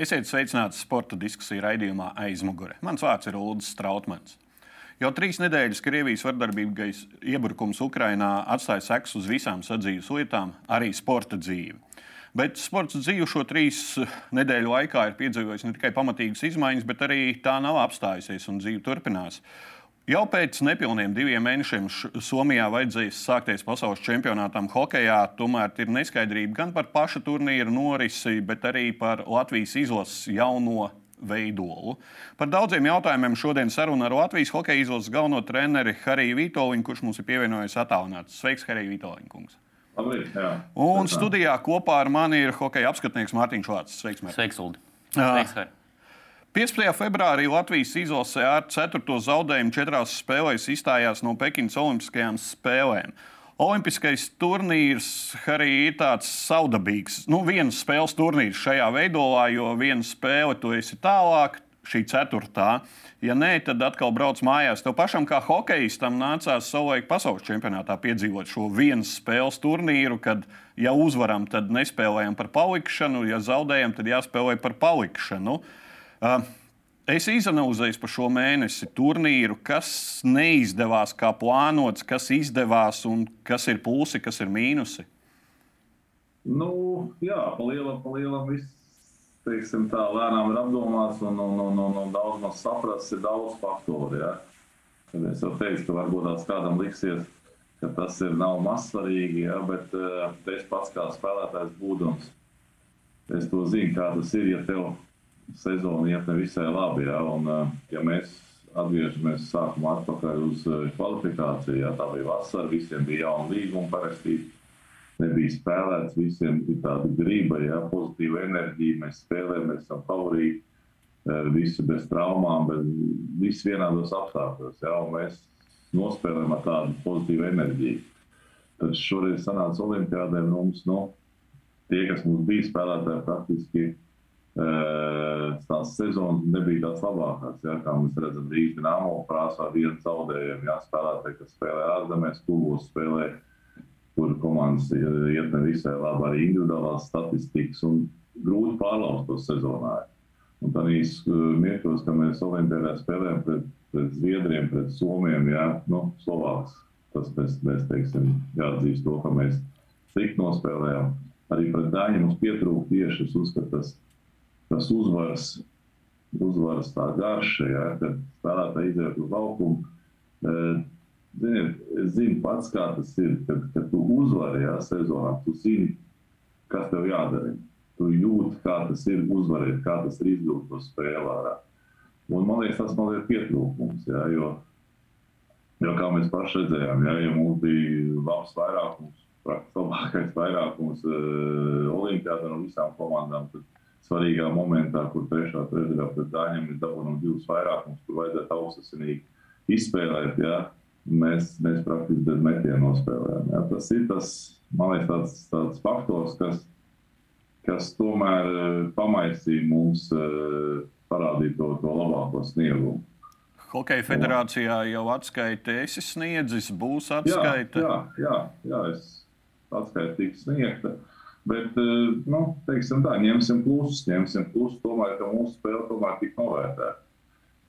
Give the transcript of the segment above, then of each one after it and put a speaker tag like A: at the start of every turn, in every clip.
A: Esiet sveicināti sporta diskusiju raidījumā aizmugure. Mans vārds ir Ulrichs Strautmans. Jau trīs nedēļas Krievijas vardarbīgais iebrukums Ukrajinā atstāja sekas uz visām sadzīves lietām, arī sporta dzīvi. Bet sports dzīve šo trīs nedēļu laikā ir piedzīvojis ne tikai pamatīgas izmaiņas, bet arī tā nav apstājusies un dzīve turpinās. Jau pēc nepilniem diviem mēnešiem Somijā vajadzēs sākties pasaules čempionātam hokeja. Tomēr ir neskaidrība gan par paša turnīra norisi, bet arī par Latvijas izlases jauno veidolu. Par daudziem jautājumiem šodien saruna ar Latvijas hokeja izlases galveno treneri Hariju Vitoļņu, kurš mums ir pievienojies attālināts. Sveiks, Harija Vitoļņkungs! Un studijā kopā ar mani ir hokeja apskatnieks Mārtiņš Vārts. Sveiks, Mārtiņ!
B: Sveiks, Uldi! Sveiks, Harija!
A: 15. februārī Latvijas izlase ar 4. zaudējumu četrās spēlēs izstājās no Pekinas Olimpiskajām spēlēm. Olimpiskais turnīrs arī ir tāds saudabīgs. Nu, viens spēles turnīrs šajā veidolā, jo viena spēle tu esi tālāk, šī ceturtā. Ja nē, tad atkal brauc mājās. Tev pašam, kā hokeistam, nācās savulaik pasaules čempionātā piedzīvot šo vienas spēles turnīru, kad, ja uzvaram, tad nespēlējam par palikšanu, ja zaudējam, tad jāspēlē par palikšanu. Uh, Es izanalizēju par šo mēnesi turnīru, kas neizdevās kā plānots, kas izdevās un kas ir plusi, kas ir mīnusi.
C: Nu, jā, pa lielam, pa lielam viss, teiksim tā, lēnām ir apdomāts un, un, un, un, un daudz maz saprasts, ir daudz faktoru. Ja? Tad es jau teicu, ka varbūt tās kādam liksies, ka tas ir nav mazsvarīgi, ja? bet uh, es pats kā spēlētājs būdams, es to zinu, kā tas ir, ja tev sezona iet nevisai labi. Ja, un, eh, ja mēs atgriežamies sākumā atpakaļ uz eh, kvalifikāciju, ja tā bija vasara, visiem bija jauna līguma parakstīta. Nebija spēlēts, visiem ir tāda griba, ja, pozitīva enerģija. Mēs spēlējam, mēs esam favorīti, eh, visi bez traumām, bet visi vienādos apstākļos. Ja, mēs nospēlējam ar tādu pozitīvu enerģiju. Tad šoreiz sanāca Olimpijādē mums, nu, tie, kas mums bija spēlētāji, praktiski tās sezonas nebija tās labākās. Ja, kā mēs redzam, Rīgas dīnāmo prāsā vienu zaudējumu. Jā, spēlētāji, kas spēlē ārzemēs, klubos spēlē, kur komandas iet nevisai labi arī individuālās statistikas un grūti pārlauzt to sezonā. Un tad īstenībā mirkļos, ka mēs Olimpijā spēlējam pret, pret Zviedriem, pret Somiem, jā, nu, Slovāks. Tas mēs, mēs teiksim, jāatzīst to, ka mēs slikti nospēlējām. Arī pret Dāņu mums pietrūka tieši, es uzskatu, tas tas uzvaras, uzvaras tā garša, ja, kad spēlētāji iziet uz laukumu. E, ziniet, es zinu pats, kā tas ir, kad, kad tu uzvari ja, sezonā, tu zini, kas tev jādara. Tu jūti, kā tas ir uzvarēt, kā tas ir izvilkt to spēlē. Un, man liekas, tas man ir pietrūkums, ja, jo, jo, kā mēs paši redzējām, ja, ja mums bija labs vairākums, praktiski labākais vairākums uh, Olimpijādā no visām komandām, tad svarīgā momentā, kur trešā trešdaļā pret Dāņiem ir dabūjama divas vairākums, kur vajadzētu augstasinīgi izspēlēt. Ja? Mēs, mēs praktiski bez metiena nospēlējām. Ja? Tas ir tas, man liekas, tāds, tāds faktors, kas, kas tomēr uh, pamaisīja mums uh, parādīt to, to labāko sniegumu.
A: Hokeja federācijā jau atskaita esi sniedzis, būs atskaita.
C: Jā, jā, jā, jā es atskaita tiks sniegta. Uh, Bet, eh, nu, teiksim tā, ņemsim plusus, ņemsim plusus, tomēr, ka mūsu spēle tomēr tika novērtēta.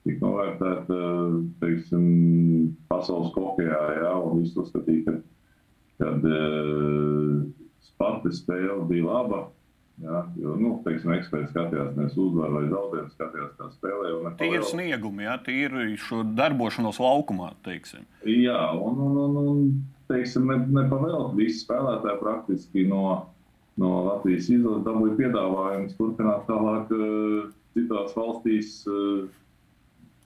C: Tik novērtēta, eh, teiksim, pasaules kopijā, jā, un viss uzskatīja, ka, kad uh, Sparta spēle bija laba, Jā, jo, nu, teiksim, eksperti skatījās, nevis uzvaru vai zaudējumu, skatījās, kā spēlē.
A: Tie ir sniegumi, jā, tie ir šo darbošanos laukumā, teiksim.
C: Jā, un, un, un, un teiksim, ne, nepavēlt visi spēlētāji praktiski no no Latvijas izlases dabūja piedāvājums turpināt tālāk uh, citās valstīs. Uh,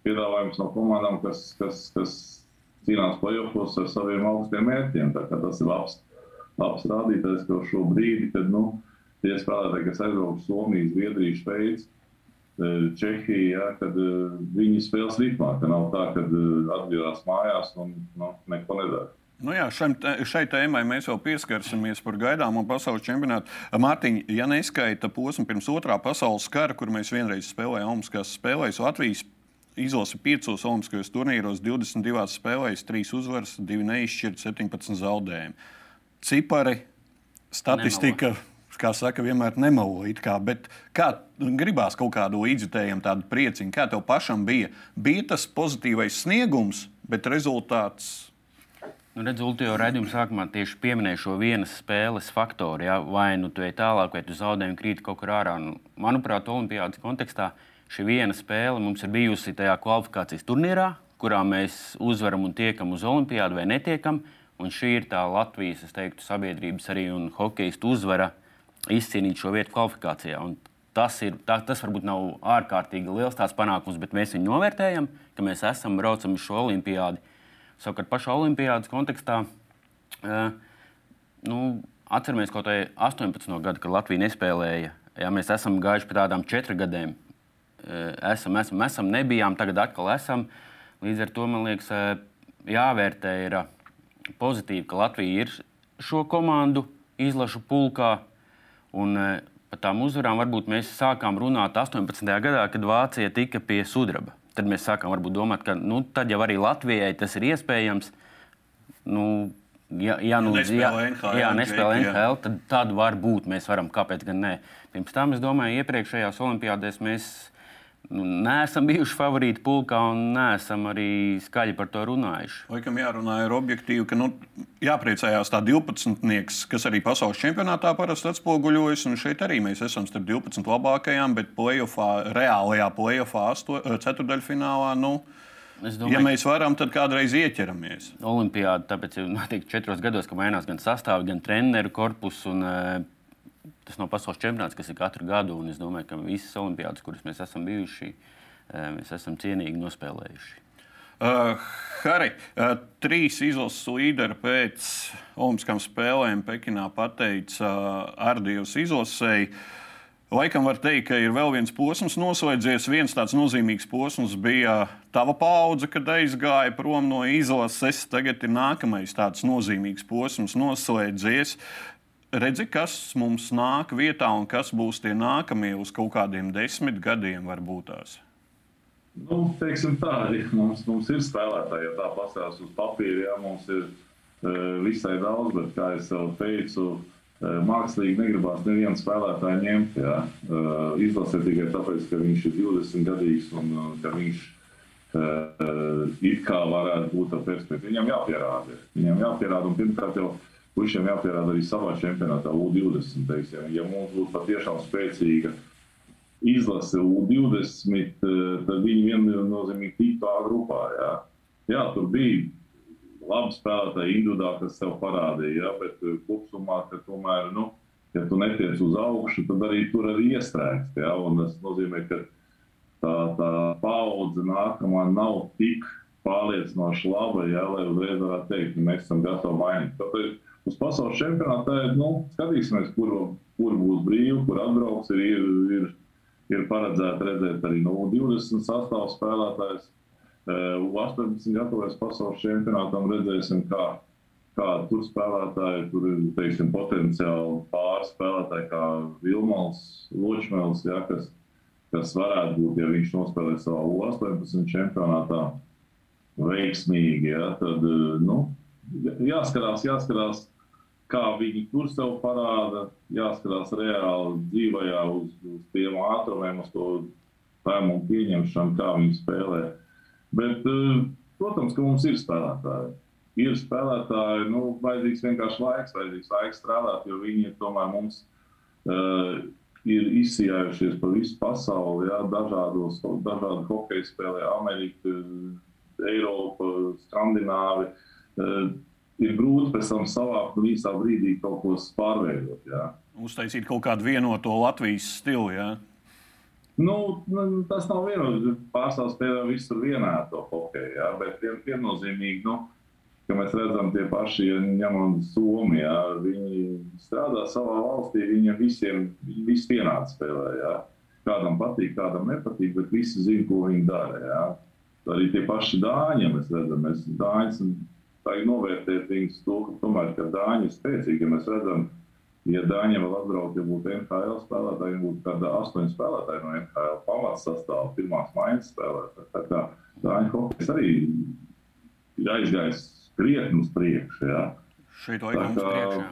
C: piedāvājums no komandām, kas, kas, kas cīnās playoffs ar saviem augstiem mērķiem. Tas ir labs, labs rādītājs, ka šo brīdi, kad nu, tie spēlētāji, kas aizbrauc Somiju, Zviedriju, Šveici, uh, Čehiju, ja, kad viņi spēles ritmā, ka nav tā, ka atgriežas mājās un nu, neko nedara.
A: Nu jā, šai, šai tēmai mēs vēl pieskarsimies par gaidāmo pasaules čempionātu. Mārtiņ, ja neskaita posmu pirms otrā pasaules kara, kur mēs vienreiz spēlējām Olimpiskās spēlēs, Latvijas izlase piecos Olimpiskajos turnīros, 22 spēlēs, 3 uzvaras, 2 neizšķirti, 17 zaudējumi. Cipari, statistika. Nemalo kā saka, vienmēr nemelo. Kā, bet kā gribās kaut kādu līdzjutējumu, tādu prieciņu, kā tev pašam bija? Bija tas pozitīvais sniegums, bet rezultāts.
B: Nu, redz, Ultijo redzējuma sākumā tieši pieminēja šo vienas spēles faktoru. Ja? Vai nu tu ej tālāk, vai tu zaudē un krīt kaut kur ārā. Nu, manuprāt, Olimpijas kontekstā šī viena spēle mums ir bijusi tajā kvalifikācijas turnīrā, kurā mēs uzvaram un tiekam uz Olimpijādu vai netiekam. Un šī ir tā Latvijas, es teiktu, sabiedrības arī un hokeistu uzvara izcīnīt šo vietu kvalifikācijā. Un tas, ir, tā, tas varbūt nav ārkārtīgi liels panākums, bet mēs viņu novērtējam, ka mēs esam braucam uz šo olimpiādu. Savukārt pašā olimpiādas kontekstā. Uh, nu, Atceramies kaut vai 18 gadu, kad Latvija nespēlēja. Jā, mēs esam gājuši pie tādām četrām gadiem. Esam, esam, esam, nebijām, tagad atkal esam. Līdz ar to man liekas, jāvērtē ir pozitīvi, ka Latvija ir šo komandu izlašu pulkā. Un, par tām uzvarām varbūt mēs sākām runāt 18. gadā, kad Vācija tika pie sudraba. Tad mēs sākām domāt, ka nu, tad jau arī Latvijai tas ir iespējams. Nu, Ja, ja, nu, ja, NHL, jā, nespēlē NHL, tad, tad var būt. Mēs varam, kāpēc gan ne. Pirms tam, es domāju, iepriekšējās olimpiādēs mēs neesam bijuši favorīti pulkā un neesam arī skaļi par to runājuši.
A: Laikam jārunā ir objektīvi, ka nu, jāpriecājās tā 12. kas arī pasaules čempionātā parasti atspoguļojas. Šeit arī mēs esam starp 12 labākajām, bet playoffā, reālajā playoffā, ceturdaļfinālā. Nu, Domāju, ja mēs varam, tad kādreiz ieķeramies.
B: Olimpiāda tāpēc ir noteikti četros gados, ka mainās gan sastāvs, gan treneru korpus. Un, uh, tas nav pasaules čempionāts, kas ir katru gadu. Es domāju, ka visas olimpiādas, kuras mēs esam bijuši, eh, mēs esam cienīgi nospēlējuši.
A: Uh, Harri, uh, trīs izlases līderi pēc Olimpiskām spēlēm Pekinā pateica uh, Ardijos izlasēji. Laikam var teikt, ka ir vēl viens posms noslēdzies. Viens tāds nozīmīgs posms bija tava paudze, kad aizgāja prom no izlases. Tagad ir nākamais tāds nozīmīgs posms noslēdzies redzi, kas mums nāk vietā un kas būs tie nākamie uz kaut kādiem desmit gadiem, varbūt tās.
C: Nu, teiksim tā, mums, mums ir spēlētāji, ja tā pastāstās uz papīra, ja mums ir uh, visai daudz, bet, kā jau teicu, uh, mākslīgi negribās nevienu spēlētāju ņemt. Ja? Uh, izlasē tikai tāpēc, ka viņš ir 20 gadīgs un uh, ka viņš uh, it kā varētu būt tā perspektīva. Viņam jāpierāda. Viņam jāpierāda un pirmkārt jau puišiem jāpierāda arī savā čempionātā U20. Teiksim. Ja mums būtu patiešām spēcīga izlase U20, eh, tad viņi viennozīmīgi tiktu A grupā. Jā. jā, tur bija labi spēlētāji individuāli, kas sev parādīja, jā, bet eh, kopumā, ka tomēr, nu, ja tu netiec uz augšu, tad arī tur arī iestrēgst. Jā, un tas nozīmē, ka tā, tā paudze nākamā nav tik pārliecinoši laba, jā, lai uzreiz varētu teikt, ka mēs esam gatavi mainīt. Tāpēc uz pasaules čempionāta. Nu, skatīsimies, kur, kur būs brīvi, kur atbrauks. Ir, ir, ir, ir paredzēts redzēt arī no 20 sastāvdaļu spēlētājs. U18 gatavojas pasaules čempionātam, redzēsim, kā, kā tur spēlētāji, tur ir teiksim, potenciāli pāris spēlētāji, kā Vilmals, Ločmēls, ja, kas, kas varētu būt, ja viņš nospēlē savā U18 čempionātā veiksmīgi. Ja, tad, nu, jāskarās, jāskarās, kā viņi tur sev parāda, jāskatās reāli dzīvajā uz, uz tiem ātrumiem, uz to lēmumu pieņemšanu, kā viņi spēlē. Bet, eh, protams, ka mums ir spēlētāji. Ir spēlētāji, nu, vajadzīgs vienkārši laiks, vajadzīgs laiks strādāt, jo viņi tomēr mums uh, ir izsijājušies pa visu pasauli, jā, dažādos, dažādi hokeja spēlē, Amerika, Eiropa, Skandināvi. Uh, ir grūti pēc tam savākt un īsā brīdī kaut ko pārveidot. Jā.
A: Uztaisīt kaut kādu vienoto Latvijas stilu. Jā.
C: Nu, nu tas nav vienots. Pārstāvs spēlē visur vienādu hokeju, jā, bet vien, viennozīmīgi, nu, ka mēs redzam tie paši, ja ņemam Somiju, viņi strādā savā valstī, viņiem visiem viss vienādi spēlē. Jā. Kādam patīk, kādam nepatīk, bet visi zina, ko viņi dara. Jā. Arī tie paši dāņi, ja mēs redzam, mēs dāņus vajag novērtēt viņus to, tomēr, ka Dāņi ir spēcīgi, ja mēs redzam, ja Dāņiem vēl atbraukt, ja būtu NHL spēlētāji, būtu kāda astoņi spēlētāji no NHL pamats sastāvā, pirmās maiņas spēlētāji. Tā kā Dāņu hokejs arī ir aizgājis krietni uz priekšu. Ja.
A: Šeit laikam uz priekšu.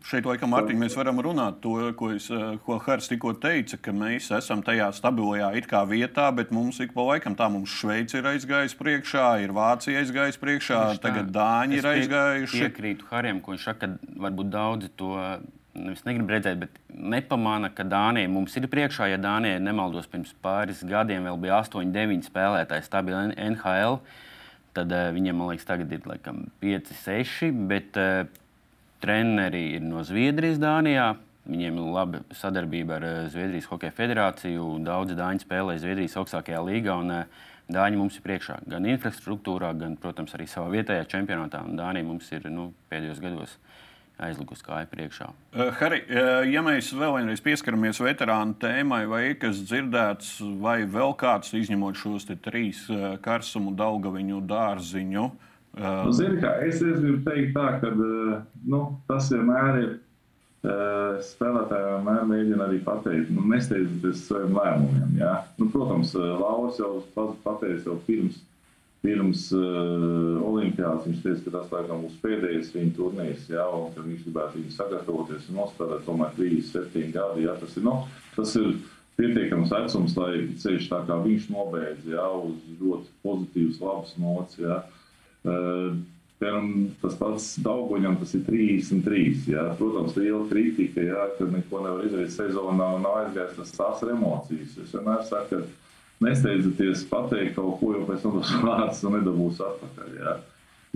A: Šeit, laikam, Mārtiņ, mēs varam runāt to, ko, es, ko Hārs tikko teica, ka mēs esam tajā stabilajā vietā, bet mums ik pa laikam tā mums Šveice ir aizgājusi priekšā, ir Vācija aizgājusi priekšā, Tieši tagad tā. Dāņi ir aizgājuši.
B: Es piekrītu Harim, ko viņš saka, ka varbūt daudzi to nevis negrib redzēt, bet nepamana, ka Dānija mums ir priekšā. Ja Dānija nemaldos pirms pāris gadiem vēl bija 8, 9 spēlētāji stabili NHL, tad uh, viņiem, man liekas, tagad ir laikam 5, 6. Bet, uh, Treneri ir no Zviedrijas, Dānijā. Viņiem ir laba sadarbība ar eh, Zviedrijas Hokeja federāciju. Daudzi dāņi spēlē Zviedrijas augstākajā līgā. Un, eh, Dāņi mums ir priekšā gan infrastruktūrā, gan, protams, arī savā vietējā čempionātā. Un Dānija mums ir nu, pēdējos gados aizlikusi kāja priekšā.
A: Uh, Harry, uh, ja mēs vēl vienreiz pieskaramies veterānu tēmai, vai kas dzirdēts, vai vēl kāds izņemot šos trīs karsumu, daugaviņu, dārziņu, uh,
C: Uh, Zini, kā, es, es gribu teikt, tā, ka nu, tas vienmēr ir. Uh, spēlētāji vienmēr mēģina arī pateikt, nu, nesteidzoties saviem lēmumiem. Ja? Nu, protams, Lauris jau pateica jau pirms, pirms uh, Olimpijādas. Viņš teica, ka tas laikam būs pēdējais viņa turnīrs, ja? un ka viņš gribētu viņu sagatavoties un nospēlēt tomēr 37 gadi. Ja? Tas ir, nu, tas ir pietiekams vecums, lai ceļš tā kā viņš nobeidz ja? uz ļoti pozitīvas, labas nots. Ja? Uh, Piemēram, tas pats Dauguņam tas ir 33. Jā. Protams, liela kritika, jā, ka neko nevar izdarīt sezonā un aizgājis tas tās emocijas. Es vienmēr saku, ka nesteidzieties pateikt kaut ko, jo pēc tam tas vārds nedabūs atpakaļ. Jā.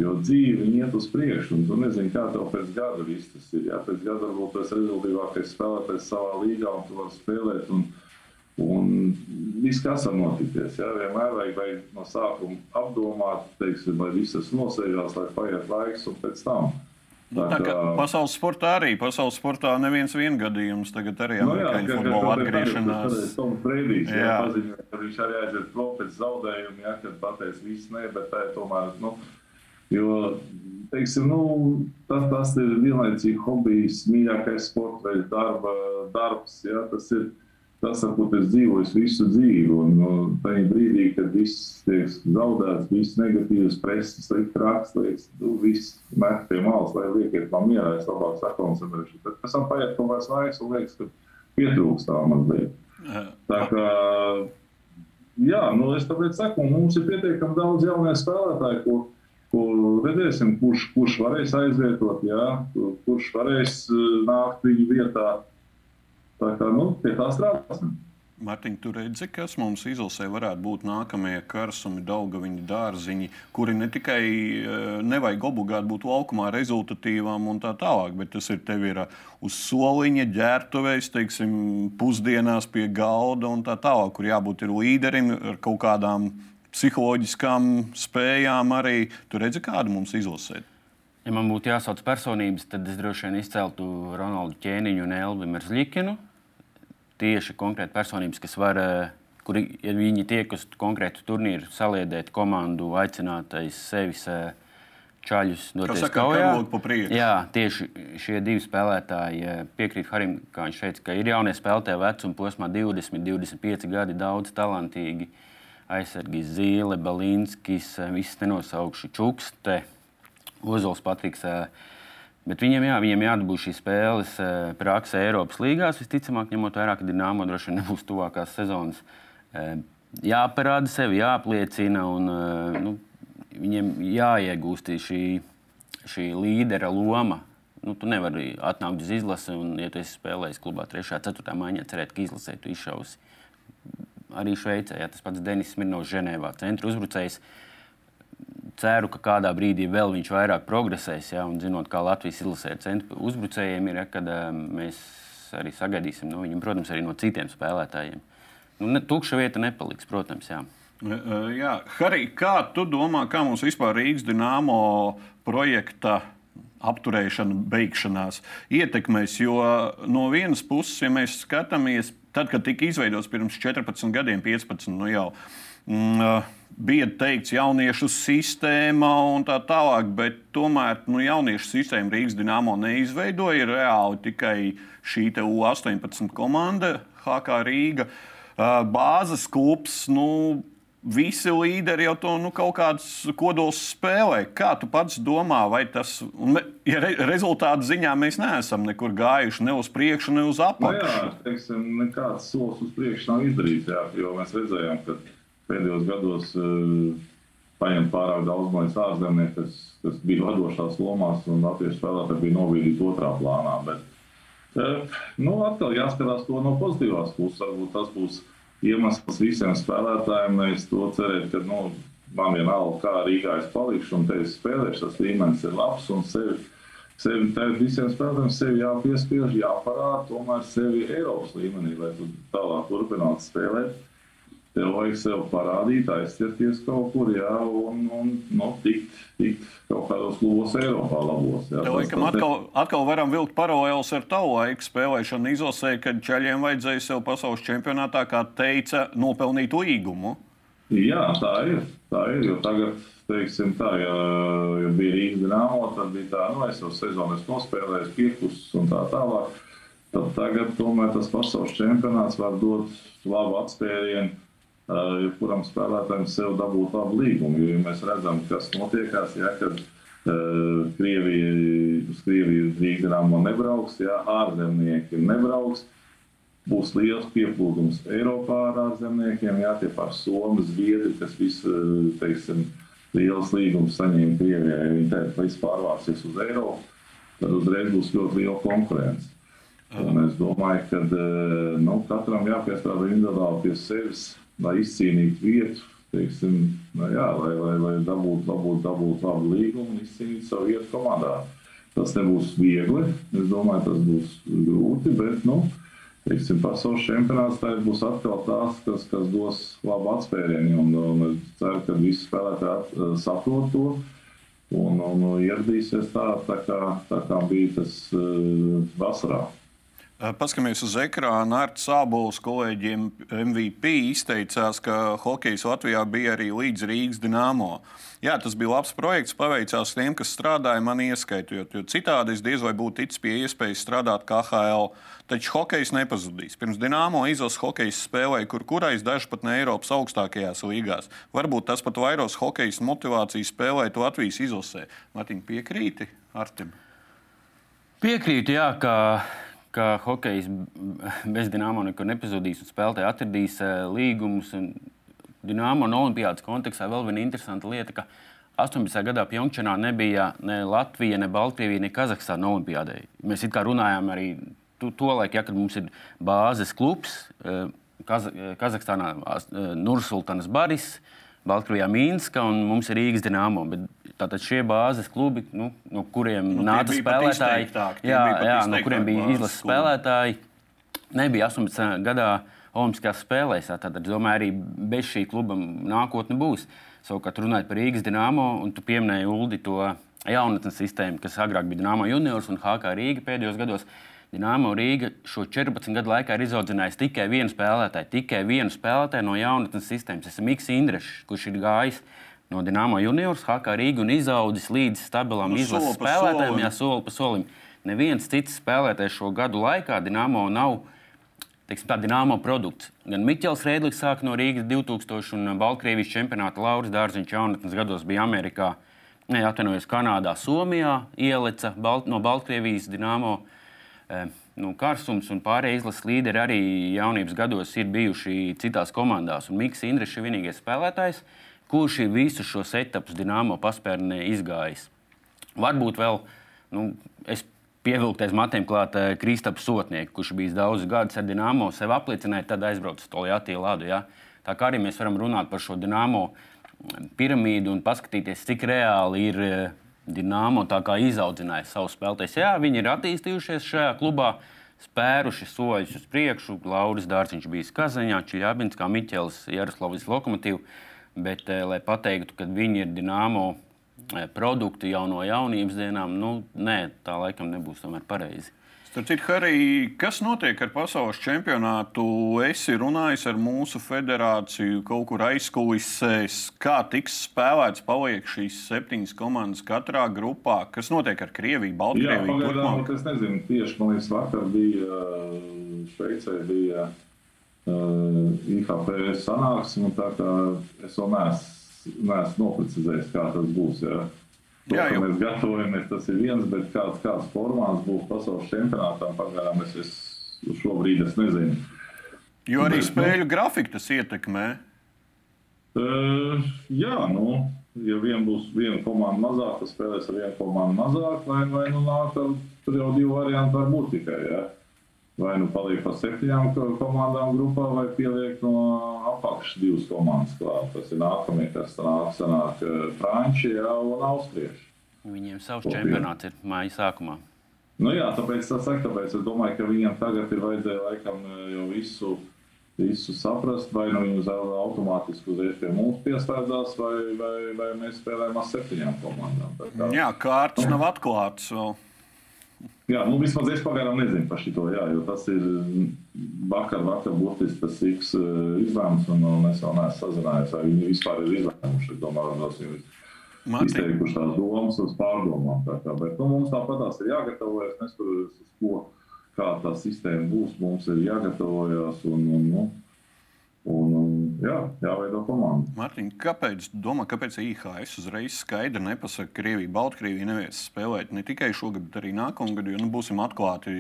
C: Jo dzīve iet uz priekšu, un tu nezini, kā tev pēc gada viss tas ir. Jā. Pēc gada varbūt esi rezultātīvākais spēlētājs savā līgā un tu vari spēlēt. Un, Un viss, kas var notikties, ja, vienmēr vajag, vajag no sākuma apdomāt, teiksim, lai viss tas nosēžās, lai paiet laiks un pēc tam.
A: Tā, tā kā pasaules sportā arī. Pasaules sportā neviens gadījums tagad arī
C: no, nu amerikāņu futbola atgriešanās. Toms Breidijs jā. jā, paziņoja, ka viņš arī aiziet prom pēc zaudējuma, ja, kad pateiks viss nē, bet tā ir tomēr, nu, jo, teiksim, nu, tas, tas ir vienlaicīgi hobijs, mīļākais sports veids, darba, darbs, ja, tas ir tas, ar ko es dzīvoju visu dzīvi. Un no, tajā brīdī, kad viss tiek zaudēts, viss negatīvs, preses, liekas, nu, viss met pie malas, lai liekiet man mierā, es labāk sakoncentrēšos. Bet pēc tam paiet kaut kāds laiks un liekas, ka pietrūkst tā mazliet. Tā kā, jā, nu es tāpēc saku, mums ir pietiekami daudz jaunie spēlētāji, ko, ko redzēsim, kurš, kurš varēs aizvietot, jā, kurš varēs eh, nākt viņu vietā. Tā kā nu, pie tā strādāsim.
A: Mārtiņ, tu redzi, kas mums izlasē varētu būt nākamie karsumi, daugaviņi, dārziņi, kuri ne tikai eh, nevajag obligāti būt laukumā rezultatīvām un tā tālāk, bet tas ir tev ir eh, uz soliņa, ģērbtuvēs, teiksim, pusdienās pie galda un tā tālāk, kur jābūt ir līderim ar kaut kādām psiholoģiskām spējām arī. Tu redzi, kādu mums izlasēt?
B: Ja man būtu jāsauc personības, tad es droši vien izceltu Ronaldu Ķēniņu un Elvi Merzlikinu tieši konkrēti personības, kas var, eh, kuri, ja viņi tiek uz konkrētu turnīru, saliedēt komandu, aicināt aiz sevis eh, čaļus doties
A: kaujā.
B: Jā, tieši šie divi spēlētāji eh, piekrīt Harim, kā viņš teica, ka ir jaunie spēlētāji vecuma posmā 20, 25 gadi, daudz talantīgi. Aizsargi Zīle, Balinskis, visas nenosaukšu Čukste, Ozols Patriks. Uh, Bet viņiem, jā, viņiem jādabū šīs spēles praksē Eiropas līgās. Visticamāk, ņemot vērā, ka Dienāmo droši vien nebūs tuvākās sezonas. Jāparāda sevi, jāapliecina un nu, viņiem jāiegūst šī, šī līdera loma. Nu, tu nevari atnākt uz izlasi, un, ja tu esi spēlējis klubā 3. un 4. maiņā, cerēt, ka izlasē tu izšausi. Arī Šveicē, ja tas pats Denis Smirnovs Ženēvā, centra uzbrucējs. Ceru, ka kādā brīdī vēl viņš vairāk progresēs. Ja, un zinot, kā Latvijas izlasē centra uzbrucējiem ir, ja, kad uh, mēs arī sagaidīsim no viņiem, protams, arī no citiem spēlētājiem. Nu, ne, tukša vieta nepaliks, protams. Jā.
A: Jā, Harī, kā tu domā, kā mums vispār Rīgas dīnāmo projekta apturēšana, beigšanās ietekmēs? Jo no vienas puses, ja mēs skatāmies, tad, kad tika izveidots pirms 14 gadiem, 15 nu jau. Mm, bija teikts jauniešu sistēma un tā tālāk, bet tomēr nu, jauniešu sistēma Rīgas dīnāmo neizveidoja. Ir reāli tikai šī U18 komanda, HK Rīga. Bāzes klubs, nu, visi līderi jau to nu, kaut kāds kodols spēlē. Kā tu pats domā, vai tas, un, ja re, rezultātu ziņā mēs neesam nekur gājuši ne uz priekšu, ne uz apakšu?
C: Nu jā, teiksim, nekāds solis uz priekšu nav izdarīts, jā, jo mēs redzējām, ka pēdējos gados uh, paņemt pārāk daudz manis ārzemnieku, kas, kas bija vadošās lomās, un latviešu spēlētāji bija novīdīti otrā plānā. Bet, uh, nu, atkal jāskatās to no pozitīvās puses. Varbūt tas būs iemesls visiem spēlētājiem. Es to cerēju, ka nu, man vienalga, kā Rīgā es palikšu un te es spēlēšu, tas līmenis ir labs un sevi. Sevi, visiem spēlētājiem sevi jāpiespiež, jāparāda tomēr sevi Eiropas līmenī, lai tu tālāk turpinātu spēlēt. Tev vajag sev parādīt, aizķerties kaut kur, jā, un, un nu, tikt, tikt kaut kādos klubos Eiropā labos. Jā,
A: Tev laikam atkal, atkal varam vilkt paralēlus ar tavu laiku spēlēšanu izlasē, kad ceļiem vajadzēja sev pasaules čempionātā, kā teica, nopelnīt līgumu.
C: Jā, tā ir. Tā ir jo tagad, teiksim, tā, ja, ja bija Rīgas dīnāmo, tad bija tā, nu, es jau sezonu esmu nospēlējis, piekus un tā tālāk. Tad tagad tomēr tas pasaules čempionāts var dot labu atspērienu jebkuram spēlētājam sev dabūt labu līgumu. Jo ja mēs redzam, kas notiekās, ja, kad uh, Krievija, uz Krieviju Rīgdāmo nebrauks, ja ārzemnieki nebrauks. Būs liels pieplūdums Eiropā ar ārzemniekiem, jā, tie par Somijas, Zviedri, kas visu, teiksim, liels līgums saņēma Krievijai, ja viņi teikt, viss pārvāksies uz Eiropu, tad uzreiz būs ļoti liela konkurence. Un es domāju, ka nu, katram jāpiestrādā individuāli pie sevis, lai izcīnītu vietu, teiksim, nu, jā, lai, lai, lai dabūtu, dabūtu, dabūtu labu līgumu un izcīnītu savu vietu komandā. Tas nebūs viegli. Es domāju, tas būs grūti, bet nu, teiksim, pasaules čempionāts būs atkal tās, kas, kas dos labu atspērienu. Un, un es ceru, ka visi spēlētāji saprot to. Un, un ieradīsies tā, tā, kā, tā kā bija tas uh, vasarā.
A: Paskatāmies uz ekrāna. Arts Sābols kolēģiem MVP izteicās, ka hokejs Latvijā bija arī līdz Rīgas dīnāmo. Jā, tas bija labs projekts, paveicās tiem, kas strādāja, man ieskaitot. Jo citādi es diez vai būtu ticis pie iespējas strādāt KHL. Taču hokejs nepazudīs. Pirms dīnāmo izlases hokejs spēlēja, kur kurais daži pat ne Eiropas augstākajās līgās. Varbūt tas pat vairos hokejs motivāciju spēlēt Latvijas izlasē. Matiņ, piekrīti Artim?
B: Piekrītu, jā, ka ka hokejs bez dīnāmo nekur nepazudīs un spēlētāji atradīs eh, līgumus. Dīnāmo un Olimpijas kontekstā vēl viena interesanta lieta, ka 18. gadā Pjunkčanā nebija ne Latvija, ne Baltkrievija, ne Kazahstāna Olimpijādē. Mēs it kā runājām arī to, to laiku, ja, kad mums ir bāzes klubs eh, Kaz Kazahstānā Nursultānas Baris, Baltkrievijā Mīnska un mums ir Rīgas Dienāmo. Tātad šie bāzes klubi, nu, no kuriem nu, nāca spēlētāji, jā, jā, no kuriem bija izlases spēlētāji, nebija 18 gadā Olimpiskajās spēlēs. Tad, domāju, arī bez šī kluba nākotne būs. Savukārt, runājot par Rīgas dīnāmo, un tu pieminēji Uldi to jaunatnes sistēmu, kas agrāk bija Dīnāmo juniors un HK Rīga pēdējos gados. Dienāmo Rīga šo 14 gadu laikā ir izaudzinājusi tikai vienu spēlētāju, tikai vienu spēlētāju no jaunatnes sistēmas. Tas ir Mikls Indrešs, kurš ir gājis no Dienāmo juniors, HK Rīga un izaudzis līdz stabilam
A: Nu,
B: izlases spēlētājiem, jā, soli pa solim. Neviens cits spēlētājs šo gadu laikā Dienāmo nav. Teiksim, tā Dienāmo produkts. Gan Mikls Rēdlis sāk no Rīgas 2000 un Baltkrievijas čempionāta Lauris Dārziņš jaunatnes gados bija Amerikā, ne, atvainojos, Kanādā, Somijā, ieleca Balt, no Baltkrievijas Dienāmo. Eh, nu, Kārsums un pārējie izlases līderi arī jaunības gados ir bijuši citās komandās. Un Mikls Indrišs ir vienīgais spēlētājs, kurš ir visus šos etapus Dienāmo paspērnē izgājis. Varbūt vēl nu, es pievilktais matiem klāt eh, Kristaps Sotnieku, kurš bijis daudzus gadus ar Dienāmo, sev apliecināja, tad aizbraucis to Latviju Ladu. Ja? Tā kā arī mēs varam runāt par šo Dienāmo piramīdu un paskatīties, cik reāli ir eh, Dienāmo izaudzinājis savu spēlētāju. Jā, viņi ir attīstījušies šajā klubā, spēruši soļus uz priekšu. Lauris Dārziņš bija Kazaņā, Čijābins, kā Miķels, Jaroslavs Lokomotīvs. Bet, eh, lai pateiktu, ka viņi ir Dienāmo eh, produkti jau no jaunības dienām, nu, nē, tā laikam nebūs tomēr pareizi.
A: Starp citu, Harij, kas notiek ar pasaules čempionātu? Esi runājis ar mūsu federāciju kaut kur aizkulisēs, kā tiks spēlēts, paliek šīs septiņas komandas katrā grupā. Kas notiek ar Krieviju,
C: Jā,
A: Baltkrieviju?
C: pagaidām,
A: turpmāk?
C: es nezinu, tieši man liekas, vakar bija Šveicē, bija uh, IHP sanāksmi. Es vēl neesmu, neesmu noprecizējis, kā tas būs. Ja. To, jā, jau. mēs gatavojamies, tas ir viens, bet kāds, kāds formāts būs pasaules čempionātām, pagaidām es, es šobrīd es nezinu.
A: Jo arī bet, nu, spēļu nu, grafiku tas ietekmē.
C: Uh, jā, nu, ja vien būs viena komanda mazāk, tad spēlēs ar vienu komandu mazāk, vai, vai nu nāk, tur jau divi varianti var būt tikai. Ja? Vai nu paliek pa septiņām komandām grupā, vai pieliek no apakšas divas komandas klāt. Tas ir nākamie, kas nāk, sanāk eh, Franči ja, un Austrieši.
B: Viņiem savs čempionāts ir māja sākumā.
C: Nu jā, tāpēc, tā saka, tāpēc es domāju, ka viņiem tagad ir vajadzēja laikam eh, jau visu, visu saprast, vai nu viņi automātiski uzreiz pie mums pieslēdzās, vai, vai, vai mēs spēlējam ar septiņām komandām.
A: Kā... Jā, kārtas nav atklātas vēl.
C: Jā, nu vismaz es pagaidām nezinu par šo, jo tas ir vakar, vakar būtiski tas X eh, izlēmums, un, un es vēl neesmu sazinājies, vai viņi vispār ir izlēmuši. Domāju, ka viņi ir izteikuši tās domas uz pārdomām. Tā kā, bet nu, mums tāpat tās ir jāgatavojas, neskatoties uz to, kā tā sistēma būs, mums ir jāgatavojas. Un, un, nu, Un, un, jā, jāveido komanda.
A: Mārtiņ, kāpēc, domā, kāpēc IHS uzreiz skaidri nepasaka, ka Krievija, Baltkrievija nevies spēlēt ne tikai šogad, bet arī nākamgad, jo, nu, būsim atklāti,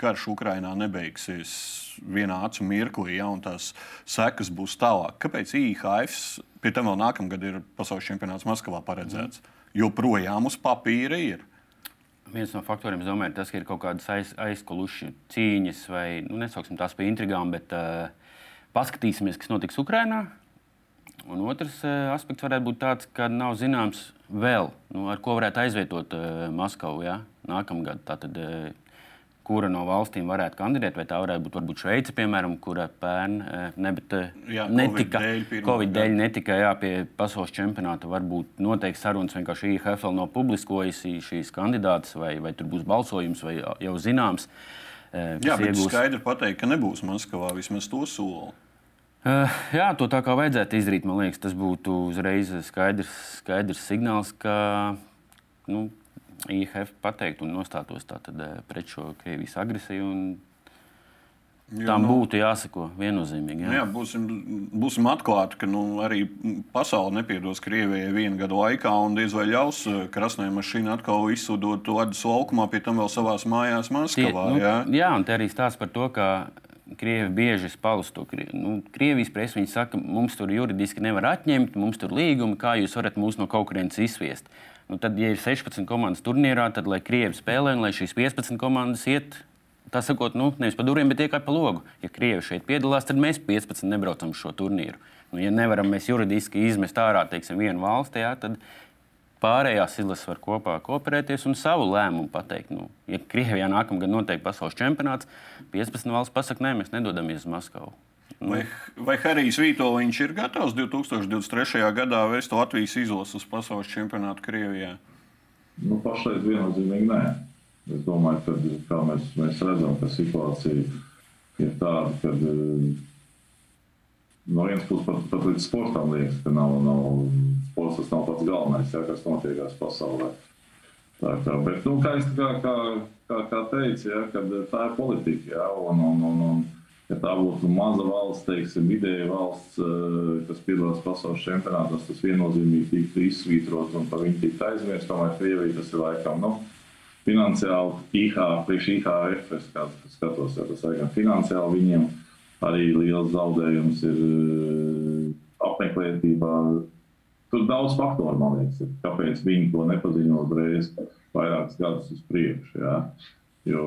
A: karš Ukrainā nebeigsies vienā acu mirklī, ja, un tās sekas būs tālāk. Kāpēc IHS, pie tam vēl nākamgad ir pasaules čempionāts Maskavā paredzēts, mm. joprojām uz papīra ir?
B: Viens no faktoriem, domāju, tas, ka ir kaut kādas aiz, aizkuluši cīņas vai, nu, nesauksim tās par intrigām, bet uh, Paskatīsimies, kas notiks Ukrajinā. Un otrs uh, aspekts varētu būt tāds, ka nav zināms vēl, nu, ar ko varētu aizvietot uh, Maskavu ja? nākamgad. Tātad, uh, kura no valstīm varētu kandidēt, vai tā varētu būt varbūt Šveice, piemēram, kura pērn ne, bet,
A: jā,
B: netika,
A: COVID dēļ, pirmā,
B: COVID dēļ netika jā, pie pasaules čempionāta. Varbūt noteikti sarunas vienkārši IHFL nav publiskojusi šīs kandidātas, vai, vai tur būs balsojums, vai jau zināms. Uh,
A: Jā, bet iegūs... skaidri pateikt, ka nebūs Maskavā vismaz to soli.
B: Uh, jā, to tā kā vajadzētu izdarīt. Man liekas, tas būtu uzreiz skaidrs, skaidrs signāls, ka nu, IHF pateiktu un nostātos tātad, pret šo Krievijas agresiju. Un Jo, Tam nu, būtu jāsako viennozīmīgi. Jā.
A: Nu jā, būsim, būsim atklāti, ka nu, arī pasaule nepiedos Krievijai vienu gadu laikā, un diez vai ļaus eh, krasnē mašīna atkal izsūdot to ledus laukumā, pie tam vēl savās mājās Maskavā.
B: Tie, nu,
A: jā.
B: jā, un te arī stāsta par to, ka Krievi bieži spalus to. Nu, Krievijas presa viņi saka, mums tur juridiski nevar atņemt, mums tur līgumi, kā jūs varat mūs no kaut kurienes izsviest. Nu, tad, ja ir 16 komandas turnīrā, tad lai Krievi spēlē un lai šīs 15 komandas iet tā sakot, nu, nevis pa durvīm, bet tikai pa logu. Ja Krievi šeit piedalās, tad mēs 15 nebraucam uz šo turnīru. Nu, ja nevaram mēs juridiski izmest ārā teiksim, vienu valsti, jā, tad pārējās izlases var kopā kooperēties un savu lēmumu pateikt. Nu, ja Krievijā nākamgad notiek pasaules čempionāts, 15 valsts pasakā, nē, mēs nedodamies uz Maskavu.
A: Nu. Vai, vai Harijs Vitoļņš ir gatavs 2023. gadā vēst Latvijas izlases uz pasaules čempionātu Krievijā?
C: Nu, pašlaik viennozīmīgi nē. Es domāju, ka mēs, mēs redzam, ka situācija ir tāda, ka eh, no vienas puses pat, pat līdz sportam liekas, ka nav, nav, sports tas nav pats galvenais, jā, kas notiekās pasaulē. Tā kā, bet, nu, kā, kā, kā, kā, kā teicu, jā, tā ir politika. Jā, un, un, un, un, ja tā būtu maza valsts, teiksim, vidēja valsts, eh, kas piedalās pasaules čempionātos, tas viennozīmīgi tiktu izsvītrots un par viņu tiktu aizmirst. Tomēr Krievija tas ir laikam. Nu, finansiāli IH, priekš IHF, es skatos, ja tas ir gan finansiāli viņiem arī liels zaudējums ir eh, apmeklētībā. Tur daudz faktoru, man liekas, ir, kāpēc viņi to nepaziņo uzreiz vairākus gadus uz priekšu. Ja? Jo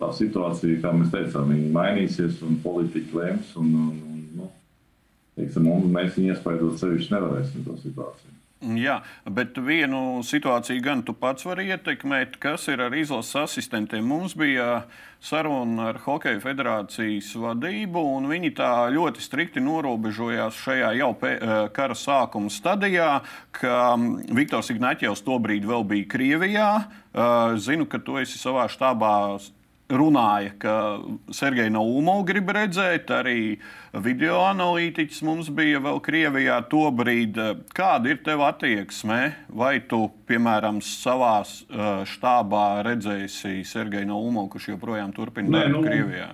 C: tā situācija, kā mēs teicām, mainīsies un politiķi lems. Un, un, un, nu, teiksim, un mēs viņu iespaidot sevišķi nevarēsim to situāciju.
A: Jā, bet vienu situāciju gan tu pats vari ietekmēt, kas ir ar izlases asistentiem. Mums bija saruna ar Hokeja federācijas vadību, un viņi tā ļoti strikti norobežojās šajā jau eh, kara sākuma stadijā, ka mm, Viktors Ignaķevs tobrīd vēl bija Krievijā. Eh, zinu, ka tu esi savā štābā runāja, ka Sergeja Naumo grib redzēt, arī video analītiķis mums bija vēl Krievijā tobrīd. Kāda ir teva attieksme? Vai tu, piemēram, savā štābā redzēsi Sergeju Naumo, kurš joprojām turpina darbu nu, Krievijā?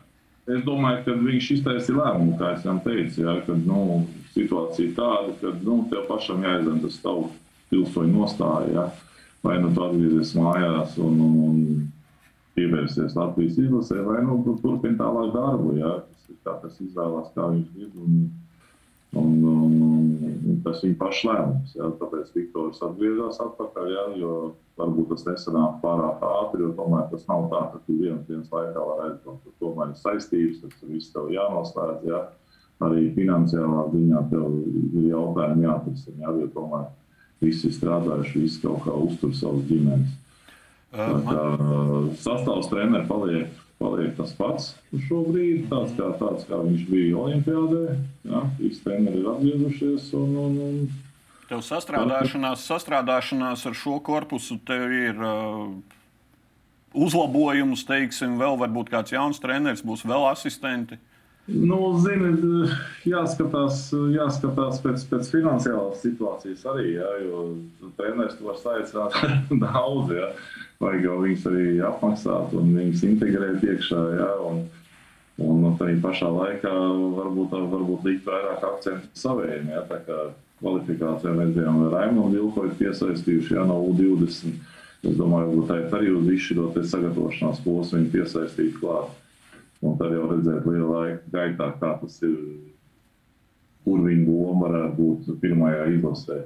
C: es domāju, ka viņš iztaisīja lēmumu, kā es jau teicu, ja, kad nu, situācija tāda, ka nu, tev pašam jāizdara tas tavu pilsoņu nostāja. Ja. Vai nu tu atgriezies mājās un, un, un pievērsies Latvijas izlasē, vai nu turpini tālāk darbu. Ja. Tas ir kā tas izvēlās, kā viņš grib. Un, un, un, un tas viņa paša lēmums. Ja. Tāpēc Viktors atgriezās atpakaļ, ja, jo varbūt tas nesanāk pārāk ātri, jo tomēr tas nav tā, ka tu vienas dienas laikā vari aizbraukt. Tomēr ir saistības, tas viss tev jānoslēdz. Ja. Arī finansiālā ziņā tev ir jautājumi jāatrisina. Ja, jo tomēr visi strādājuši, visi kaut kā uztur savas ģimenes. Uh, man... Sastāvs treneris paliek, paliek tas pats šobrīd, tāds kā, tāds kā viņš bija Olimpijādē. Ja, visi treneri ir atgriezušies. Un, un, un...
A: Tev sastrādāšanās, sastrādāšanās ar šo korpusu tev ir uh, uzlabojums, teiksim, vēl varbūt kāds jauns treneris, būs vēl asistenti. Uh,
C: Nu, zini, jāskatās, jāskatās pēc, pēc finansiālās situācijas arī, ja, jo treneris to var saicināt daudz. Ja. Vajag jau viņus arī apmaksāt un viņus integrēt iekšā. Ja, un, un arī pašā laikā varbūt, varbūt likt vairāk akcentu saviem. Ja, tā kā kvalifikācijā redzējām, Raimondu Vilkoju piesaistījuši ja, no U20. Es domāju, ka arī uz izšķiroties sagatavošanās posmu viņi piesaistītu klāt. Un tad jau redzēt lielā laika gaitā, kā tas ir, kur viņa loma varētu būt pirmajā izlasē.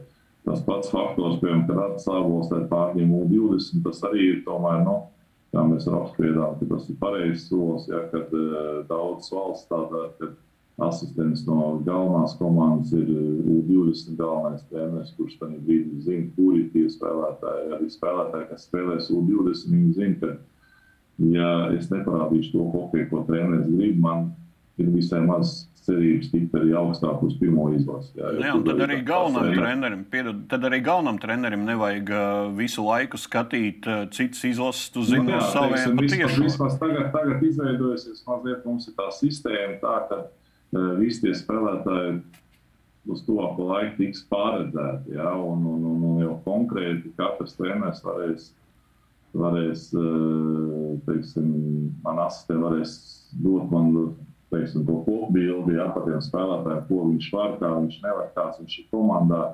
C: Tas pats faktors, piemēram, kad atsābos ar pārņem U20, tas arī ir tomēr, nu, kā mēs apspriedām, ka tas ir pareizs solis, ja, kad uh, daudz valsts tādā, kad asistents no galvenās komandas ir U20 galvenais treneris, kurš tad brīdī zina, kuri tie spēlētāji, arī spēlētāji, kas spēlēs U20, viņi zina, ka ja es neparādīšu to hokeju, ko treneris grib, man ir visai maz cerības tikt arī augstāk uz pirmo izlasi. Jā,
A: jā, tad, arī galvenam trenerim, piedod, tad arī galvenam trenerim nevajag uh, visu laiku skatīt uh, citas izlases, tu zini, nu, jā, saviem
C: patiešām. Vismaz tagad, tagad izveidojusies mazliet mums ir tā sistēma tā, ka uh, visi tie spēlētāji uz tuvāko laiku tiks pārredzēti, jā, un, un, un, un jau konkrēti katrs treneris varēs varēs, eh, teiksim, man asistē varēs dot man teiksim, to kopbildi ja, par tiem spēlētājiem, ko viņš var, kā viņš nevar, kāds viņš ir komandā.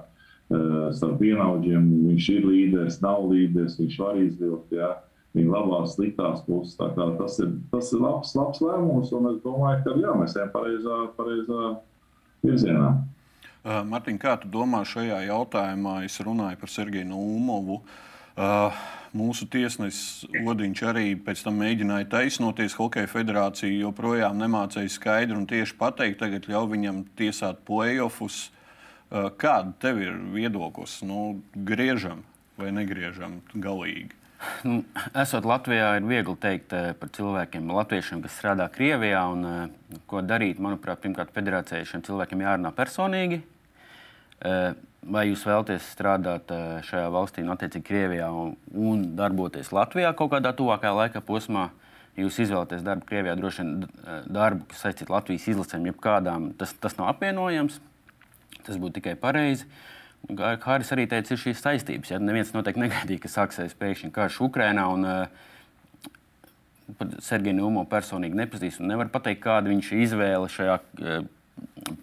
C: Eh, starp vienaudžiem viņš ir līderis, nav līderis, viņš var izvilkt ja, viņa labās, sliktās puses. Tas ir, tas ir labs, labs lēmums, un es domāju, ka jā, mēs ejam pareizā, pareizā virzienā.
A: Uh, Mārtiņ, kā tu domā šajā jautājumā? Es runāju par Sergeju Nūmovu. Uh, Mūsu tiesnesis Odiņš arī pēc tam mēģināja taisnoties. Hokeja federācija joprojām nemācīja skaidri un tieši pateikt, tagad ļauj viņam tiesāt playoffus. Kāda tev ir viedoklis? Nu, griežam vai negriežam galīgi?
B: Nu, esot Latvijā, ir viegli teikt par cilvēkiem, latviešiem, kas strādā Krievijā. Un, ko darīt? Manuprāt, pirmkārt, federācijai šiem cilvēkiem jārunā personīgi vai jūs vēlaties strādāt eh, šajā valstī, nu, attiecīgi Krievijā, un, un darboties Latvijā kaut kādā tuvākajā laika posmā. Jūs izvēlaties darbu Krievijā, droši vien eh, darbu, kas saistīts Latvijas izlasēm, jebkādām. Tas, tas nav apvienojams. Tas būtu tikai pareizi. Kā Hāris arī teica, ir šīs saistības. Ja neviens noteikti negaidīja, ka sāksies pēkšņi karš Ukrajinā. Un, uh, Sergeju Numo personīgi nepazīst un nevar pateikt, kāda viņš izvēle šajā uh,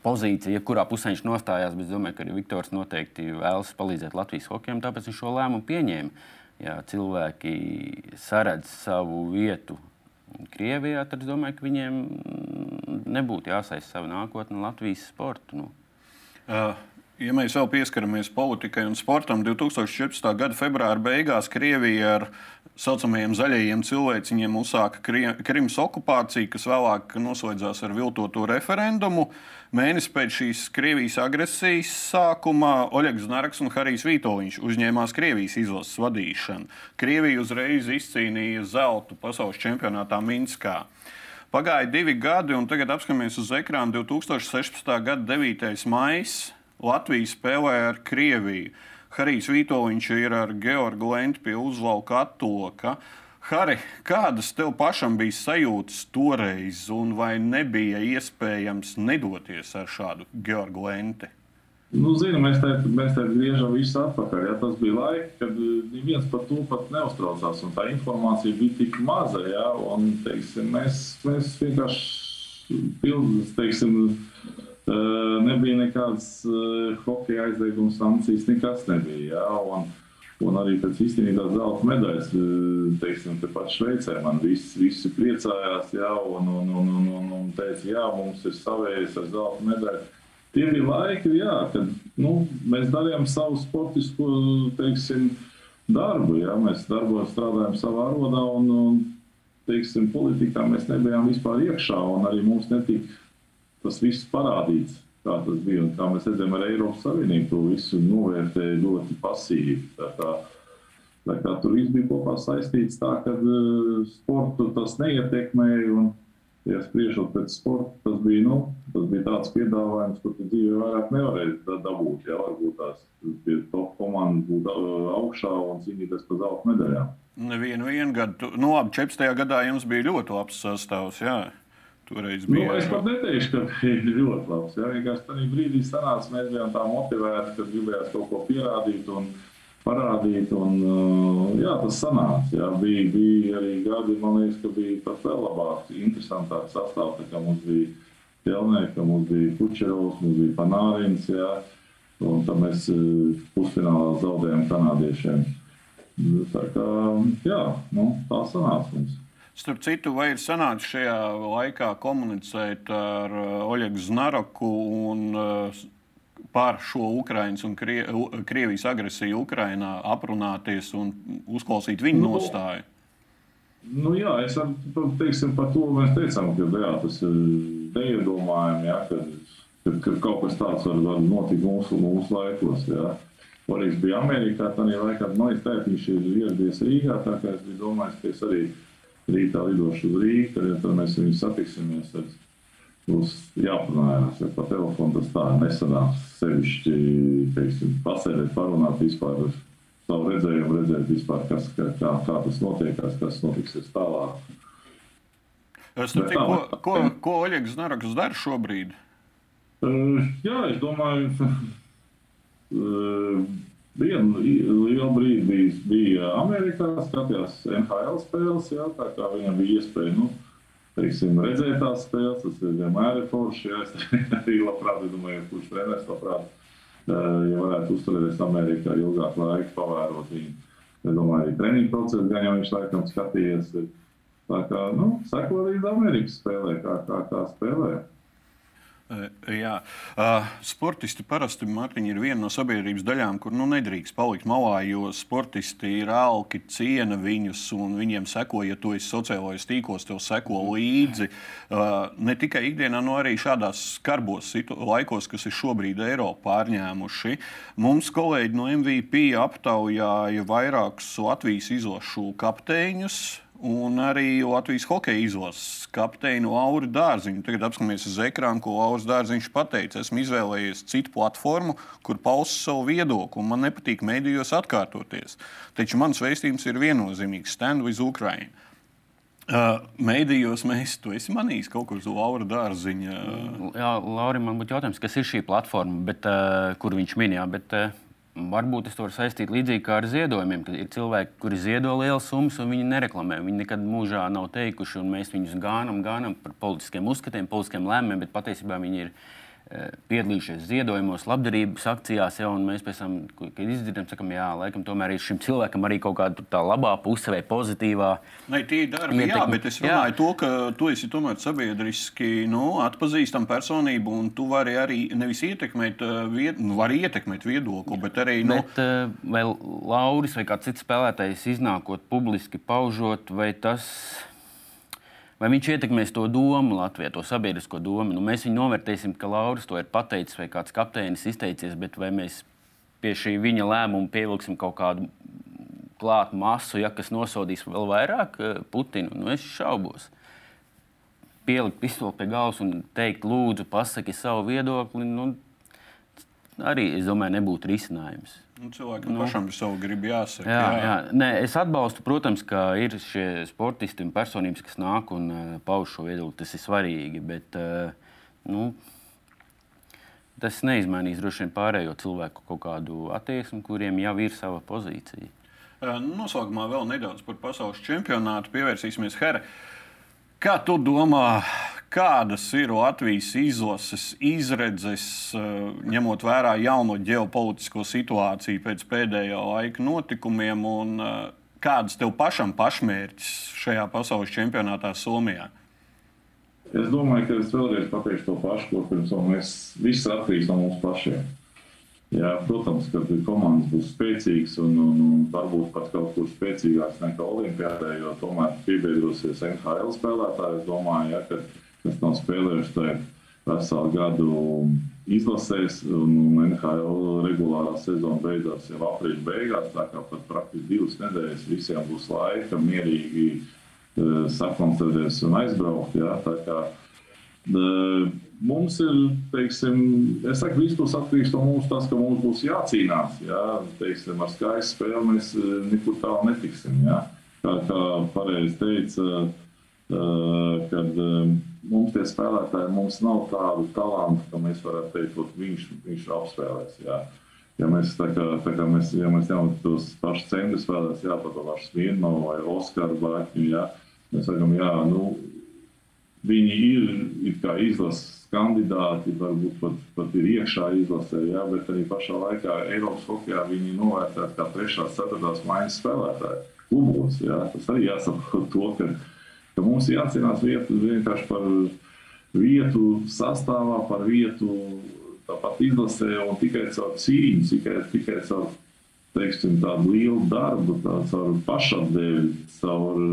B: pozīcija, jebkurā pusē viņš nostājās. Es domāju, ka arī Viktors noteikti vēlas palīdzēt Latvijas hokejam, tāpēc viņš šo lēmumu pieņēma. Ja cilvēki saredz savu vietu Krievijā, tad es domāju, ka viņiem nebūtu jāsaista savu nākotni Latvijas sportu. Nu.
A: Uh, Ja mēs vēl pieskaramies politikai un sportam, 2014. gada februāra beigās Krievija ar saucamajiem zaļajiem cilvēciņiem uzsāka Krimas okupāciju, kas vēlāk noslēdzās ar viltoto referendumu. Mēnesi pēc šīs Krievijas agresijas sākuma Oļegs Znarks un Harijs Vitoļņš uzņēmās Krievijas izlases vadīšanu. Krievija uzreiz izcīnīja zeltu pasaules čempionātā Minskā. Pagāja divi gadi, un tagad apskatāmies uz ekrāna 2016. gada 9. maija. Latvija spēlē ar Krieviju. Harijs Vitoļņš ir ar Georgu Lentu pie uzvalka attoka. Hari, kādas tev pašam bija sajūtas toreiz, un vai nebija iespējams nedoties ar šādu Georgu Lenti?
C: Nu, zinu, mēs te, mēs te griežam visu atpakaļ. Ja, tas bija laiki, kad neviens par to pat neuztraucās, tā informācija bija tik maza. Ja, un, teiksim, mēs, mēs vienkārši teiksim, nebija nekādas hokeja aizlieguma sankcijas, nekas nebija. Jā, un, Un arī pēc īstenībā zelta medaļas, teiksim, te pat Šveicē man viss, visi priecājās, jā, un, un, un, un, un, un teica, jā, mums ir savējais ar zelta medaļu. Tie bija laiki, jā, kad nu, mēs darījām savu sportisku, teiksim, darbu, jā, mēs darbos strādājām savā rodā, un, un teiksim, politikā mēs nebijām vispār iekšā, un arī mums netika tas viss parādīts kā tas bija. Un kā mēs redzam, ar Eiropas Savienību to visu novērtēja ļoti pasīvi. Tā kā, tā kā tur viss bija kopā saistīts tā, ka uh, sportu tas neietekmēja. Un, ja spriežot pēc sporta, tas bija, nu, tas bija tāds piedāvājums, kur tu dzīvē vairāk nevarēja dabūt. Jā, varbūt tās bija top komandas būt uh, augšā un cīnīties par zelta medaļām.
A: Nevienu gadu, nu, labi, 14. gadā jums bija ļoti labs sastāvs. Jā.
C: Toreiz nu, bija. Nu, es pat neteikšu, ka bija ļoti labs. Ja? Vienkārši tajā brīdī sanāca, mēs bijām tā motivēti, ka gribējās kaut ko pierādīt un parādīt. Un, uh, jā, tas sanāca. Jā. Bija, bija arī gadi, man liekas, ka bija pat vēl labāk, interesantāk sastāvs. Kā mums bija Jelnēka, ka mums bija Kučerovs, mums bija Panārins. Jā. Un tad mēs uh, pusfinālā zaudējām kanādiešiem. Tā kā jā, nu, tā sanāca mums.
A: Starp citu, vai ir sanācis šajā laikā komunicēt ar uh, Oļegu Znaroku un uh, par šo Ukraiņas un Krie Krievijas agresiju Ukrainā aprunāties un uzklausīt viņu nu, nostāju?
C: Nu, jā, es ar, teiksim, par to mēs teicām, ka jā, tas ir neiedomājami, ja, ka, ka, ka kaut kas tāds var, var notikt mūsu, mūsu laikos. Ja. Orīgs bija Amerikā, tā laikā, man liekas, tā, viņš ir ieradies Rīgā, tā kā es biju domājis, ka es arī esmu rītā lidošu uz Rīgā, tad, ja tad mēs viņu satiksimies. Tad būs jāpanājās, ja pa telefonu tas tā nesanāks. Sevišķi, teiksim, pasēdēt, parunāt vispār ar savu redzējumu, redzēt vispār, kas, kā, kā, tas notiekās, kas notiksies tālāk.
A: Es Bet, tā, ko, ko, ko Oļegs Naraks dara šobrīd?
C: Uh, jā, es domāju, uh, Vienu lielu brīdi bija, Amerikā, skatījās NHL spēles, jā, tā kā viņam bija iespēja nu, teiksim, redzēt tās spēles. Tas ir vienmēr ir forši. Jā, es arī labprāt domāju, kurš treneris labprāt, ja varētu uzturēties Amerikā ilgāk laika, pavērot viņu. Es domāju, arī treniņu procesu gan jau viņš laikam skatījies. Tā kā, nu, seko līdz Amerikas spēlē, kā, kā, kā spēlē.
A: Jā, uh, sportisti parasti Mārtiņ, ir viena no sabiedrības daļām, kur nu, nedrīkst palikt malā, jo sportisti ir alki, ciena viņus un viņiem seko, ja tu esi sociālajos tīklos, tev seko līdzi. Uh, ne tikai ikdienā, no arī šādās skarbos laikos, kas ir šobrīd Eiropā pārņēmuši. Mums kolēģi no MVP aptaujāja vairākus Latvijas izlašu kapteiņus un arī Latvijas hokeja izlases kapteini Lauru Dārziņu. Tagad apskatīsimies uz ekrānu, ko Lauris Dārziņš pateica. Esmu izvēlējies citu platformu, kur paust savu viedokli. Man nepatīk mēdījos atkārtoties. Taču mans vēstījums ir viennozīmīgs: Stand with Ukraine. Uh, mēdījos mēs to esam manījis kaut kur uz Laura Dārziņa.
B: Jā, Laurim, man būtu jautājums, kas ir šī platforma, bet, uh, kur viņš minēja. Uh, Varbūt es to varu saistīt līdzīgi kā ar ziedojumiem. Kad ir cilvēki, kuri ziedo lielas summas, un viņi nereklamē. Viņi nekad mūžā nav teikuši, un mēs viņus gānam, gānam par politiskiem uzskatiem, politiskiem lēmumiem, bet patiesībā viņi ir piedalījušies ziedojumos, labdarības akcijās, jau, un mēs pēc tam, kad izdzirdam, sakam, jā, laikam tomēr šim cilvēkam arī kaut kāda tā labā puse vai pozitīvā.
A: Nē, tie ir darbi, ietekmi. jā, bet es runāju jā. to, ka tu esi tomēr sabiedriski nu, atpazīstama personība, un tu vari arī nevis ietekmēt, vied, nu, vari ietekmēt viedokli, bet arī. Nu...
B: Bet, vai Lauris vai kāds cits spēlētājs iznākot publiski paužot, vai tas Vai viņš ietekmēs to domu Latvijā, to sabiedrisko domu? Nu, mēs viņu novērtēsim, ka Lauris to ir pateicis vai kāds kapteinis izteicies, bet vai mēs pie šī viņa lēmuma pievilksim kaut kādu klātu masu, ja, kas nosodīs vēl vairāk eh, Putinu? Nu, es šaubos. Pielikt pistoli pie galvas un teikt, lūdzu, pasaki savu viedokli, nu, arī, es domāju, nebūtu risinājums.
A: Nu, cilvēkam nu, pašam savu gribu jāsaka.
B: Jā, jā. Jā. Nē, es atbalstu, protams, ka ir šie sportisti un personības, kas nāk un uh, pauž šo viedokli. Tas ir svarīgi. Bet, uh, nu, tas neizmainīs droši vien pārējo cilvēku kaut kādu attieksmi, kuriem jau ir sava pozīcija.
A: Noslēgumā vēl nedaudz par pasaules čempionātu pievērsīsimies. Hera, kā tu domā, Kādas ir Latvijas izlases izredzes, ņemot vērā jauno ģeopolitisko situāciju pēc pēdējā laika notikumiem, un kādas tev pašam pašmērķis šajā pasaules čempionātā Somijā?
C: Es domāju, ka es vēlreiz pateikšu to pašu, ko pirms tam mēs visi atkarīgs no mums pašiem. Jā, protams, ka komandas būs spēcīgas un, un, un varbūt pat kaut kur spēcīgākas nekā Olimpijādē, jo tomēr piebiedrosies NHL spēlētāji. Es domāju, ja, ka kas nav spēlējuši tajā veselu gadu izlasēs, un NHL regulārā sezona beidzās jau aprīļa beigās. Tā kā pat praktiski divas nedēļas visiem būs laika mierīgi Eh, sakoncentrēties un aizbraukt. Jā, kā, mums ir, teiksim, es saku, viss būs atkarīgs no mums, tas, ka mums būs jācīnās. Jā, teiksim, ar skaistu spēli mēs eh, nekur tālu netiksim. Jā. Kā, kā pareizi teica, kad mums tie spēlētāji, mums nav tādu talantu, ka mēs varētu teikt, ka viņš, viņš apspēlēs. Jā. Ja mēs, tā kā, tā kā mēs, ja mēs ņemam tos pašus centrus spēlētājus, jā, pat pašu Smirnu vai Oskaru Bāķu, jā, Mēs sakām, jā, nu, viņi ir, izlases kandidāti, varbūt pat, pat ir iekšā izlasē, jā, bet arī pašā laikā Eiropas hokeja viņi novērtēti kā trešās, ceturtās maiņas spēlētāji klubos. Jā. Tas arī jāsaprot to, ka mums jācīnās vietu, vienkārši par vietu sastāvā, par vietu tāpat izlasē un tikai caur cīņu, tikai, tikai caur teiksim, tādu lielu darbu, tā, caur pašapdēļu, caur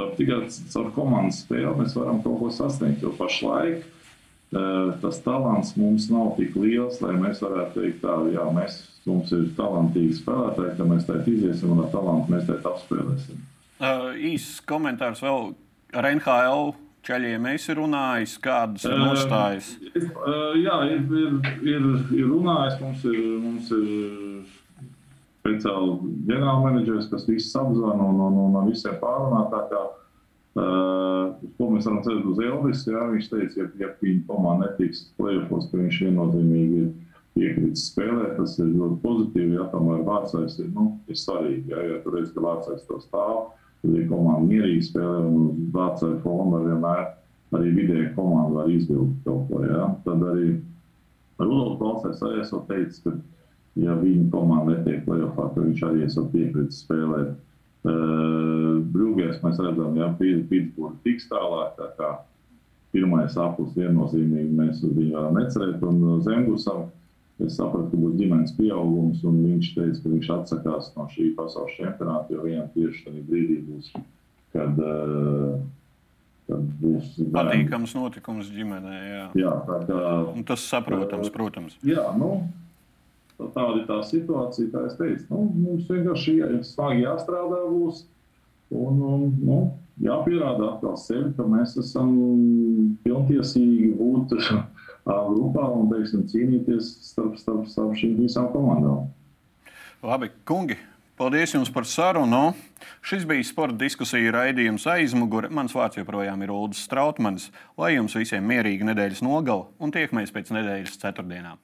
C: Tad tikai caur komandas spēli mēs varam kaut ko sasniegt. Jo pašlaik uh, tas talants mums nav tik liels, lai mēs varētu teikt, tā, jā, mēs, mums ir talantīgi spēlētāji, ka mēs tādā iziesim un ar talantu mēs tādā apspēlēsim.
A: Uh, īsts komentārs vēl ar NHL. Ceļiem es ir runājis, kādas ir nostājas?
C: Uh, uh, jā, ir, ir, ir, ir runājis. Mums ir, mums ir speciāli ģenerālmenedžers, kas visus apzvanā un, un, un, un visiem pārunā. Tā kā, uh, ko mēs varam cerēt uz Elvis, jā, viņš teica, ja, ja viņa komanda netiks plēfos, ka viņš viennozīmīgi ir piekritis spēlēt, tas ir ļoti pozitīvi, ja tomēr vārdsais ir, nu, ir svarīgi, ja, ja tu redz, ka vārdsais to stāv, tad ir komanda mierīgi spēlē un vārdsai fonda vienmēr arī vidēji komanda var izvilkt kaut ko, ja. Tad arī Rudolf Balsais arī esot teicis, ka ja viņa komanda netiek plēsoņā, tad viņš arī esat piekritis spēlēt. Uh, Brūgēs mēs redzam, ka Pitsburgā tiks tālāk. Tā kā pirmais aplis viennozīmīgi mēs uz viņu varam necerēt. Un Zemgusam es sapratu, ka būs ģimenes pieaugums, un viņš teica, ka viņš atsakās no šī pasaules čempionāta, jo viņam tieši tajā brīdī būs, kad. Uh,
A: būs patīkams notikums ģimenē. Jā,
C: jā tā kā,
A: un tas saprotams, protams.
C: Jā, nu, tāda ir tā situācija, kā es teicu. Nu, mums vienkārši smagi jāstrādā būs un, un nu, jāpierāda atkal sevi, ka mēs esam pilntiesīgi būt grupā un teiksim, cīnīties starp, starp, starp šīm visām komandām.
A: Labi, kungi! Paldies jums par sarunu. Šis bija sporta diskusija raidījums aizmugure. Mans vārds joprojām ir Ulrichs Strautmans. Lai jums visiem mierīga nedēļas nogala un tiekamies pēc nedēļas ceturtdienām.